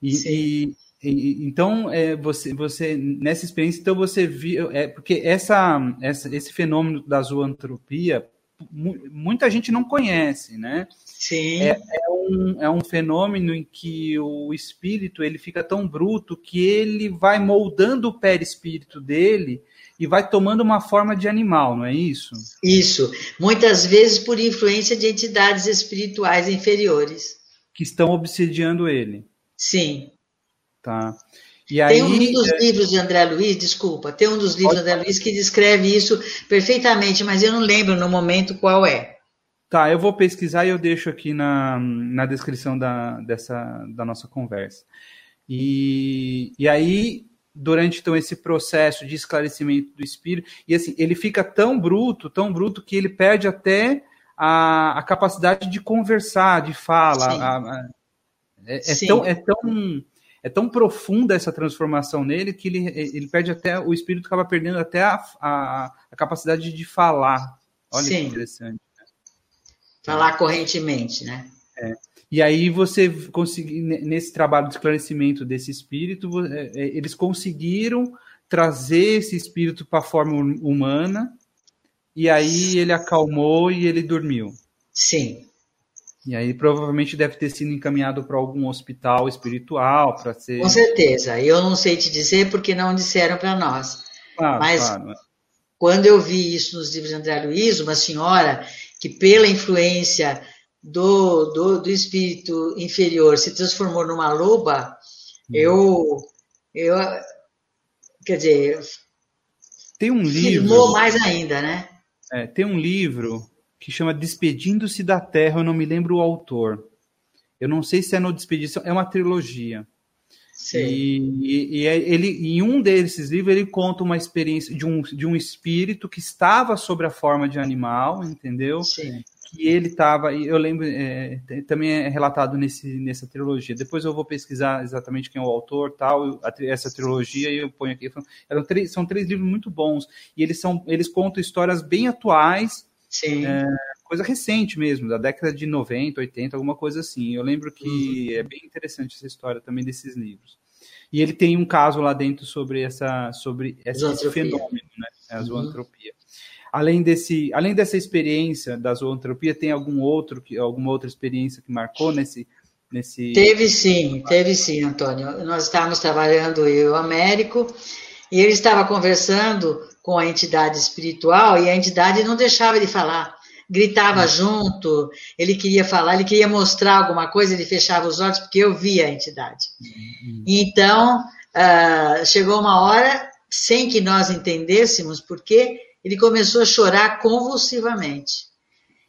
S1: E, e, então, é, você, você nessa experiência, então você viu, é, porque essa, essa, esse fenômeno da zoantropia, muita gente não conhece, né?
S2: Sim.
S1: É, é, um, é um fenômeno em que o espírito ele fica tão bruto que ele vai moldando o perispírito dele e vai tomando uma forma de animal, não é isso?
S2: Isso. Muitas vezes por influência de entidades espirituais inferiores.
S1: Que estão obsediando ele.
S2: Sim.
S1: Tá.
S2: E aí, tem um dos é... livros de André Luiz, desculpa, tem um dos livros de André Luiz que descreve isso perfeitamente, mas eu não lembro no momento qual é.
S1: Tá, eu vou pesquisar e eu deixo aqui na, na descrição da, dessa, da nossa conversa. E, e aí, durante então esse processo de esclarecimento do espírito, e assim, ele fica tão bruto, tão bruto, que ele perde até a, a capacidade de conversar, de fala. A, a, é, é, tão, é tão é tão profunda essa transformação nele que ele, ele perde até, o espírito acaba perdendo até a, a, a capacidade de falar. Olha Sim. que interessante. Né?
S2: Falar correntemente, né?
S1: É. E aí você conseguir, nesse trabalho de esclarecimento desse espírito, é, é, eles conseguiram trazer esse espírito para a forma humana, e aí ele acalmou e ele dormiu.
S2: Sim.
S1: E aí provavelmente deve ter sido encaminhado para algum hospital espiritual para ser.
S2: Com certeza. Eu não sei te dizer porque não disseram para nós. Claro, Mas claro. quando eu vi isso nos livros de André Luiz, uma senhora que pela influência do, do, do espírito inferior se transformou numa loba, hum. eu, eu quer dizer,
S1: tem um livro
S2: mais ainda, né?
S1: É, tem um livro que chama Despedindo-se da Terra, eu não me lembro o autor. Eu não sei se é no Despedição, é uma trilogia. Sim. E, e, é, ele, em um desses livros, ele conta uma experiência de um, de um espírito que estava sob a forma de animal, entendeu?
S2: Sim.
S1: Que ele estava, eu lembro, é, também é relatado nesse, nessa trilogia. Depois eu vou pesquisar exatamente quem é o autor, tal, essa trilogia, e eu ponho aqui. Eram três, são três livros muito bons. E eles, são, eles contam histórias bem atuais
S2: Sim. É,
S1: coisa recente mesmo, da década de 90, 80, alguma coisa assim. Eu lembro que uhum. é bem interessante essa história também desses livros. E ele tem um caso lá dentro sobre essa sobre esse fenômeno, né? A uhum. zoantropia. Uhum. Além desse, além dessa experiência da zoantropia, tem algum outro que alguma outra experiência que marcou nesse nesse
S2: Teve sim, teve sim, Antônio. Nós estávamos trabalhando eu e o Américo e ele estava conversando com a entidade espiritual e a entidade não deixava de falar. Gritava junto, ele queria falar, ele queria mostrar alguma coisa, ele fechava os olhos porque eu via a entidade. Então, uh, chegou uma hora, sem que nós entendêssemos porque ele começou a chorar convulsivamente.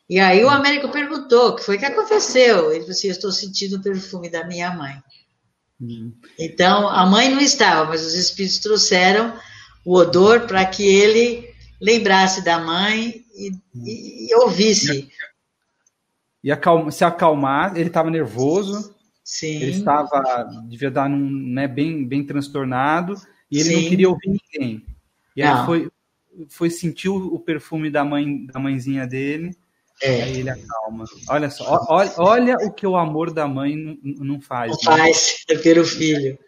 S2: E aí o Américo perguntou o que foi que aconteceu. Ele disse assim, eu estou sentindo o perfume da minha mãe. Uhum. Então, a mãe não estava, mas os espíritos trouxeram o odor para que ele lembrasse da mãe e, e, e ouvisse.
S1: E acalma, se acalmar, ele estava nervoso,
S2: Sim.
S1: ele estava, devia estar num, né, bem, bem transtornado, e ele Sim. não queria ouvir ninguém. E não. aí foi, foi sentir o perfume da mãe da mãezinha dele, é. aí ele acalma. Olha só, olha, olha o que o amor da mãe não, faz.
S2: Não né? faz pelo filho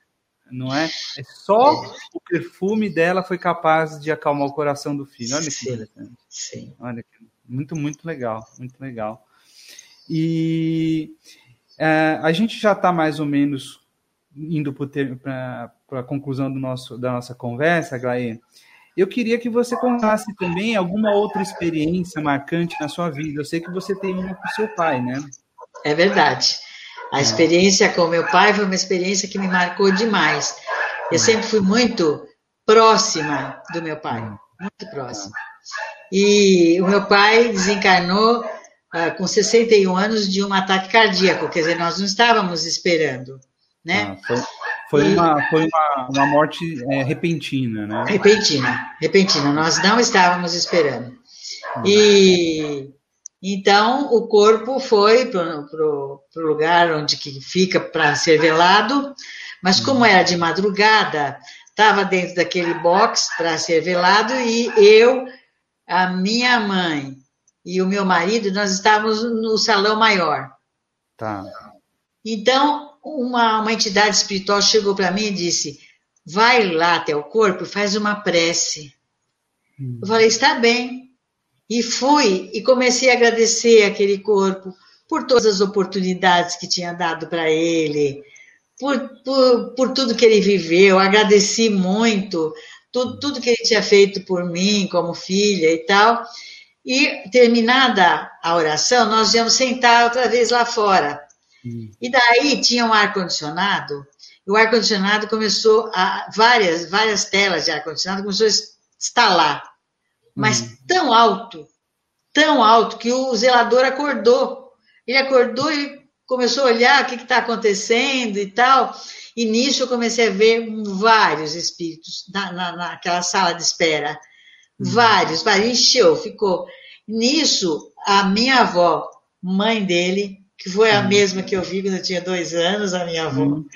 S1: não é? É só o perfume dela foi capaz de acalmar o coração do filho. Olha que sim, interessante.
S2: Sim.
S1: Olha que muito muito legal, muito legal. E é, a gente já está mais ou menos indo para a conclusão do nosso, da nossa conversa, Glaê. Eu queria que você contasse também alguma outra experiência marcante na sua vida. Eu sei que você tem uma com seu pai, né?
S2: É verdade. A experiência com meu pai foi uma experiência que me marcou demais. Eu sempre fui muito próxima do meu pai, muito próxima. E o meu pai desencarnou uh, com 61 anos de um ataque cardíaco, quer dizer, nós não estávamos esperando, né?
S1: Ah, foi, foi, uma, foi uma, uma morte é, repentina, né?
S2: Repentina, repentina, nós não estávamos esperando. E então o corpo foi para o lugar onde que fica para ser velado, mas como era de madrugada, estava dentro daquele box para ser velado e eu, a minha mãe e o meu marido, nós estávamos no salão maior.
S1: Tá.
S2: Então, uma, uma entidade espiritual chegou para mim e disse: vai lá até o corpo faz uma prece. Hum. Eu falei: está bem. E fui e comecei a agradecer aquele corpo por todas as oportunidades que tinha dado para ele, por, por, por, tudo que ele viveu, agradeci muito, tudo, tudo que ele tinha feito por mim como filha e tal. E terminada a oração, nós íamos sentar outra vez lá fora. Hum. E daí tinha um ar-condicionado, e o ar-condicionado começou a. Várias, várias telas de ar-condicionado começou a instalar, mas hum. tão alto, tão alto, que o zelador acordou. Ele acordou e começou a olhar o que está acontecendo e tal. E nisso eu comecei a ver vários espíritos na, na, naquela sala de espera. Uhum. Vários, vários, encheu, ficou. Nisso, a minha avó, mãe dele, que foi a uhum. mesma que eu vi quando eu tinha dois anos, a minha avó, uhum.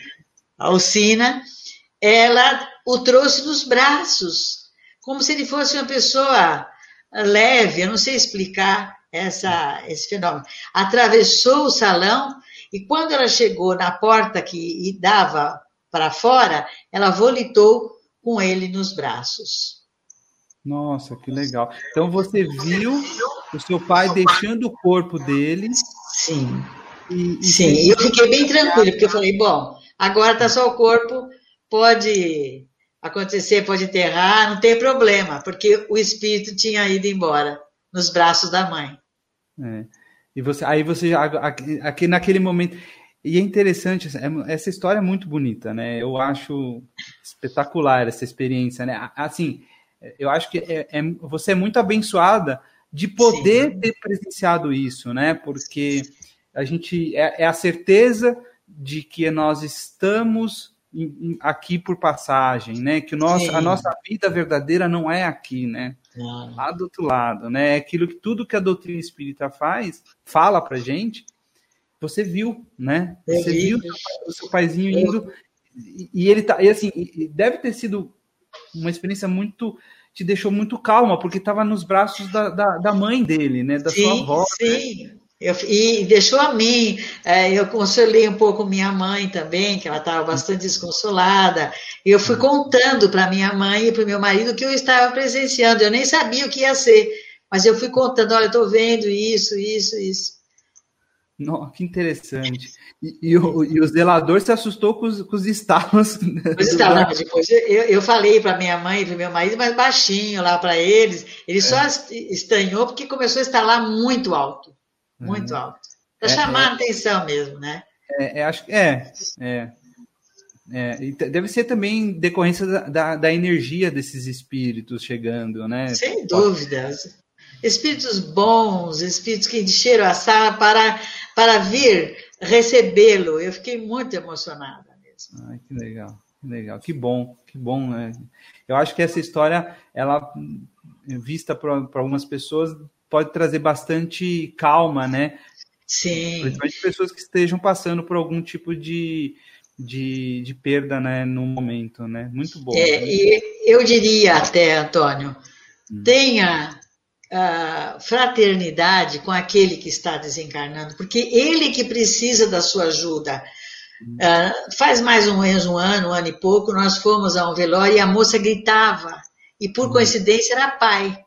S2: Alcina, ela o trouxe nos braços, como se ele fosse uma pessoa leve, eu não sei explicar essa, esse fenômeno. Atravessou o salão e quando ela chegou na porta que dava para fora, ela volitou com ele nos braços.
S1: Nossa, que legal. Então você viu o seu pai deixando o corpo dele.
S2: Sim. E, e Sim, e eu fiquei bem tranquilo, porque eu falei, bom, agora está só o corpo, pode acontecer, pode enterrar, não tem problema, porque o espírito tinha ido embora nos braços da mãe.
S1: É. E você, aí você, aqui, aqui naquele momento, e é interessante, é, essa história é muito bonita, né? Eu acho espetacular essa experiência, né? Assim, eu acho que é, é você é muito abençoada de poder Sim. ter presenciado isso, né? Porque a gente é, é a certeza de que nós estamos aqui por passagem, né? Que o nosso, a nossa vida verdadeira não é aqui, né? Ah. Lá do outro lado, né? É aquilo que tudo que a doutrina espírita faz, fala pra gente, você viu, né? Você viu o seu paizinho indo e ele tá, e assim, deve ter sido uma experiência muito te deixou muito calma, porque estava nos braços da, da, da, mãe dele, né? Da
S2: sim,
S1: sua avó.
S2: Né? Sim, né? Eu, e deixou a mim, é, eu consolei um pouco minha mãe também, que ela estava bastante desconsolada. E eu fui contando para minha mãe e para o meu marido que eu estava presenciando. Eu nem sabia o que ia ser, mas eu fui contando: olha, estou vendo isso, isso, isso.
S1: Não, que interessante. E, e, o, e o zelador se assustou com os, com os estalos.
S2: Os estalos, depois eu, eu falei para minha mãe e para meu marido, mas baixinho lá para eles. Ele só é. estranhou porque começou a estalar muito alto. Muito uhum. alto. Para é, chamar é, a atenção mesmo, né?
S1: É, é acho que é, é. É, deve ser também decorrência da, da, da, energia desses espíritos chegando, né?
S2: Sem dúvidas. Espíritos bons, espíritos que encheram a sala para, para vir recebê-lo. Eu fiquei muito emocionada mesmo.
S1: Ai, que legal, que legal, que bom, que bom. Né? Eu acho que essa história, ela vista para algumas pessoas, pode trazer bastante calma, né?
S2: Sim.
S1: Principalmente pessoas que estejam passando por algum tipo de, de, de perda, né, no momento, né? Muito bom.
S2: É,
S1: né?
S2: E eu diria até, Antônio, hum. tenha uh, fraternidade com aquele que está desencarnando, porque ele que precisa da sua ajuda. Uh, faz mais ou menos um ano, um ano e pouco, nós fomos a um velório e a moça gritava. E por hum. coincidência era pai.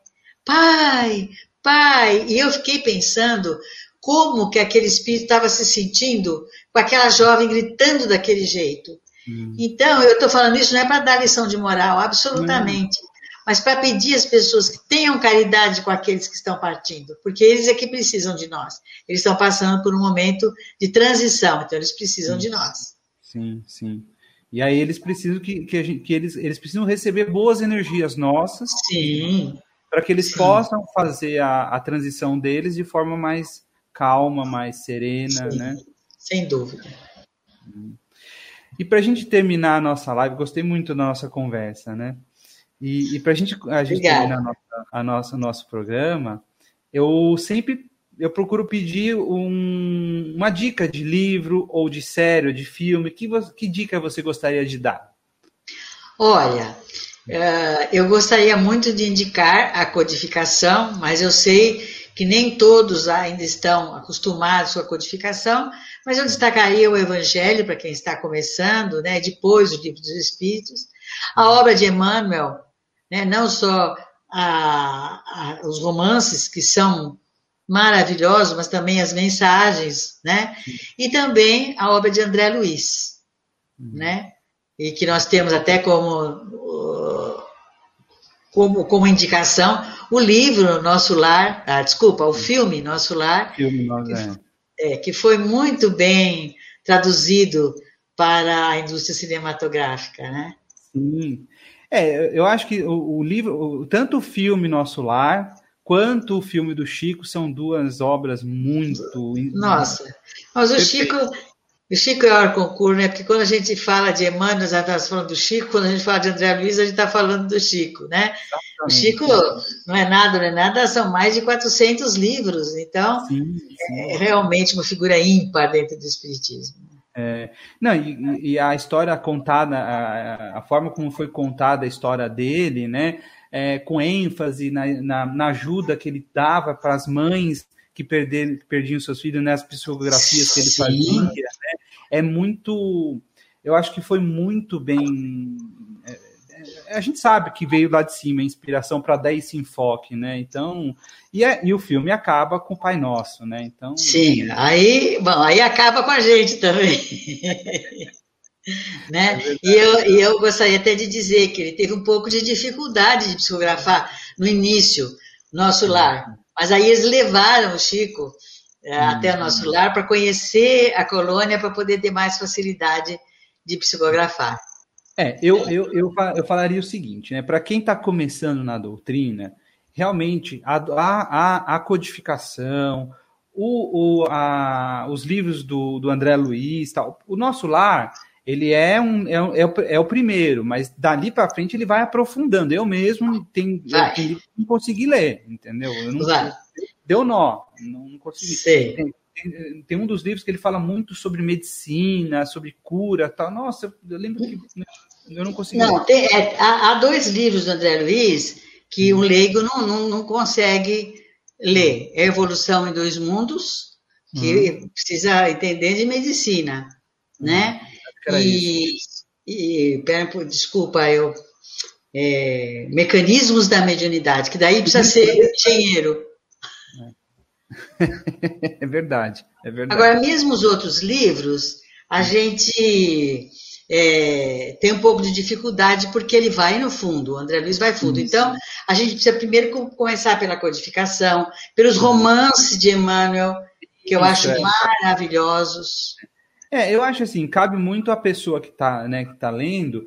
S2: Pai, pai. E eu fiquei pensando como que aquele espírito estava se sentindo com aquela jovem gritando daquele jeito. Hum. Então, eu estou falando isso não é para dar lição de moral, absolutamente. Hum. Mas para pedir às pessoas que tenham caridade com aqueles que estão partindo, porque eles é que precisam de nós. Eles estão passando por um momento de transição, então eles precisam sim. de nós.
S1: Sim, sim. E aí eles precisam que, que, gente, que eles, eles precisam receber boas energias nossas.
S2: Sim.
S1: Para que eles sim. possam fazer a, a transição deles de forma mais calma, mais serena, sim. né?
S2: Sem dúvida.
S1: E para a gente terminar a nossa live, gostei muito da nossa conversa, né? E, e para a gente terminar a nossa, a nossa, nosso programa, eu sempre eu procuro pedir um, uma dica de livro ou de série ou de filme. Que, que dica você gostaria de dar?
S2: Olha, uh, eu gostaria muito de indicar a codificação, mas eu sei que nem todos ainda estão acostumados com a codificação, mas eu destacaria o Evangelho para quem está começando, né, depois o Livro dos Espíritos, a obra de Emmanuel, né, não só a, a, os romances que são maravilhosos, mas também as mensagens, né? E também a obra de André Luiz, uhum. né? E que nós temos até como, como, como indicação o livro Nosso Lar, ah, desculpa, o filme Nosso Lar,
S1: filme, que,
S2: é. é, que foi muito bem traduzido para a indústria cinematográfica, né?
S1: Sim. É, eu acho que o, o livro, tanto o filme Nosso Lar, quanto o filme do Chico são duas obras muito.
S2: Nossa, mas o Chico, o Chico é o concurso, né? Porque quando a gente fala de Emmanuel, nós estamos falando do Chico, quando a gente fala de André Luiz, a gente está falando do Chico, né? Exatamente. O Chico não é nada, não é nada, são mais de 400 livros, então sim, sim. é realmente uma figura ímpar dentro do Espiritismo.
S1: É, não, e, e, a história contada, a, a, forma como foi contada a história dele, né? é, com ênfase na, na, na, ajuda que ele dava para as mães que, perder, perdiam seus filhos, nas né, psicografias que ele fazia, né? é muito, eu acho que foi muito bem, a gente sabe que veio lá de cima a inspiração para dar esse enfoque, né? Então, e, é, e o filme acaba com o Pai Nosso, né? Então,
S2: sim, aí, bom, aí acaba com a gente também. Né? É e, eu, e eu gostaria até de dizer que ele teve um pouco de dificuldade de psicografar no início, nosso lar. Mas aí eles levaram o Chico é, hum. até o nosso lar para conhecer a colônia, para poder ter mais facilidade de psicografar.
S1: É, eu, eu, eu, eu falaria o seguinte, né? Para quem está começando na doutrina, realmente a, a, a codificação, o, o, a, os livros do, do André Luiz, tal, o nosso lar ele é um é, é, o, é o primeiro, mas dali para frente ele vai aprofundando. Eu mesmo tenho, eu tenho não consegui ler, entendeu? Eu não. Deu nó, não consegui. Tem, tem, tem, um dos livros que ele fala muito sobre medicina, sobre cura, tal. Nossa, eu, eu lembro que eu não consegui.
S2: Não, tem, é, há, há, dois livros do André Luiz que um leigo não, não, não consegue ler. É Evolução em Dois Mundos, que hum. precisa entender de medicina, né? e, e pera, desculpa, eu é, mecanismos da mediunidade, que daí precisa ser engenheiro.
S1: É verdade, é verdade.
S2: Agora, mesmo os outros livros, a gente é, tem um pouco de dificuldade porque ele vai no fundo, o André Luiz vai fundo. Isso. Então, a gente precisa primeiro começar pela codificação, pelos romances de Emmanuel, que eu Isso acho é. maravilhosos.
S1: É, eu acho assim, cabe muito a pessoa que está né, que tá lendo,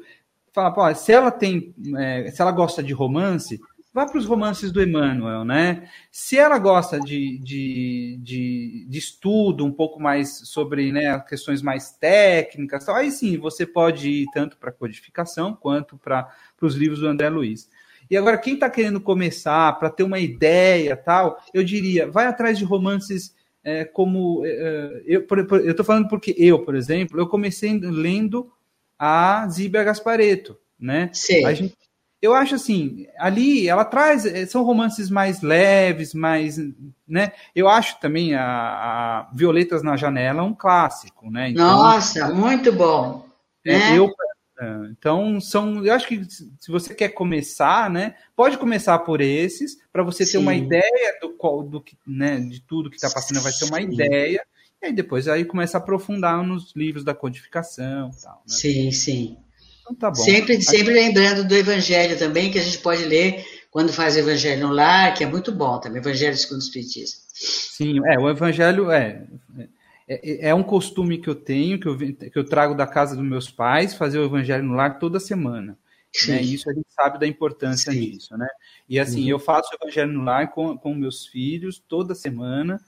S1: falar, pô, se ela tem, é, se ela gosta de romance, vá para os romances do Emmanuel, né? Se ela gosta de, de, de, de estudo um pouco mais sobre né, questões mais técnicas, tal, aí sim você pode ir tanto para codificação quanto para os livros do André Luiz. E agora, quem está querendo começar, para ter uma ideia tal, eu diria, vai atrás de romances é, como é, é eu estou falando porque eu, por exemplo, eu comecei lendo a Zíbia Gaspareto, né?
S2: Sim.
S1: A gente, eu acho assim, ali ela traz, é, são romances mais leves, mais, né? Eu acho também a, a Violetas na Janela um clássico, né?
S2: Então, Nossa, muito bom.
S1: É, né? Eu é, então, são. Eu acho que se você quer começar, né? Pode começar por esses, para você Sim. ter uma ideia do, qual, do que, né, de tudo que está passando, vai ser uma Sim. ideia, e aí depois aí começa a aprofundar nos livros da codificação tal. Né?
S2: Sim, sim. Então, tá bom. Sempre, sempre lembrando do Evangelho também, que a gente pode ler quando faz o Evangelho no lar, que é muito bom também, Evangelho segundo o Espiritismo.
S1: Sim, é, o Evangelho é, é, é um costume que eu tenho, que eu, que eu trago da casa dos meus pais, fazer o Evangelho no lar toda semana. Né? Isso a gente sabe da importância Sim. disso, né? E assim, uhum. eu faço o Evangelho no lar com, com meus filhos toda semana,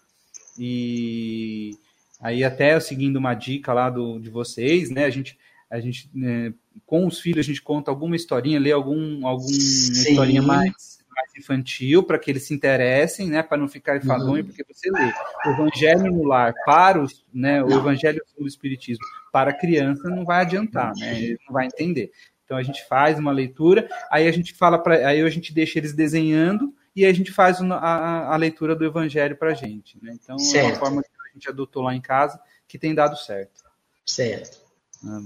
S1: e aí até seguindo uma dica lá do, de vocês, né? A gente, a gente né, com os filhos a gente conta alguma historinha, lê algum, alguma historinha mais mais infantil para que eles se interessem, né, para não ficar enfadonho, uhum. porque você lê o Evangelho no lar para os, né, o Evangelho do Espiritismo para a criança não vai adiantar, né, ele não vai entender. Então a gente faz uma leitura, aí a gente fala para, aí a gente deixa eles desenhando e a gente faz a, a leitura do Evangelho para a gente, né? Então certo. é uma forma que a gente adotou lá em casa que tem dado certo.
S2: Certo.
S1: Ah,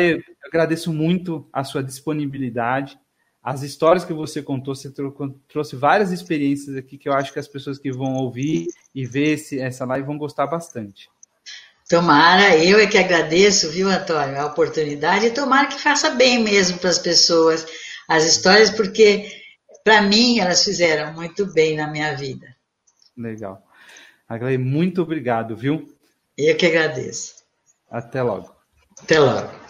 S1: eu agradeço muito a sua disponibilidade as histórias que você contou, você trouxe várias experiências aqui que eu acho que as pessoas que vão ouvir e ver esse, essa live vão gostar bastante.
S2: Tomara, eu é que agradeço, viu, Antônio, a oportunidade e tomara que faça bem mesmo para as pessoas as histórias, porque para mim elas fizeram muito bem na minha vida.
S1: Legal. Aglei, muito obrigado, viu?
S2: Eu que agradeço.
S1: Até logo.
S2: Até logo.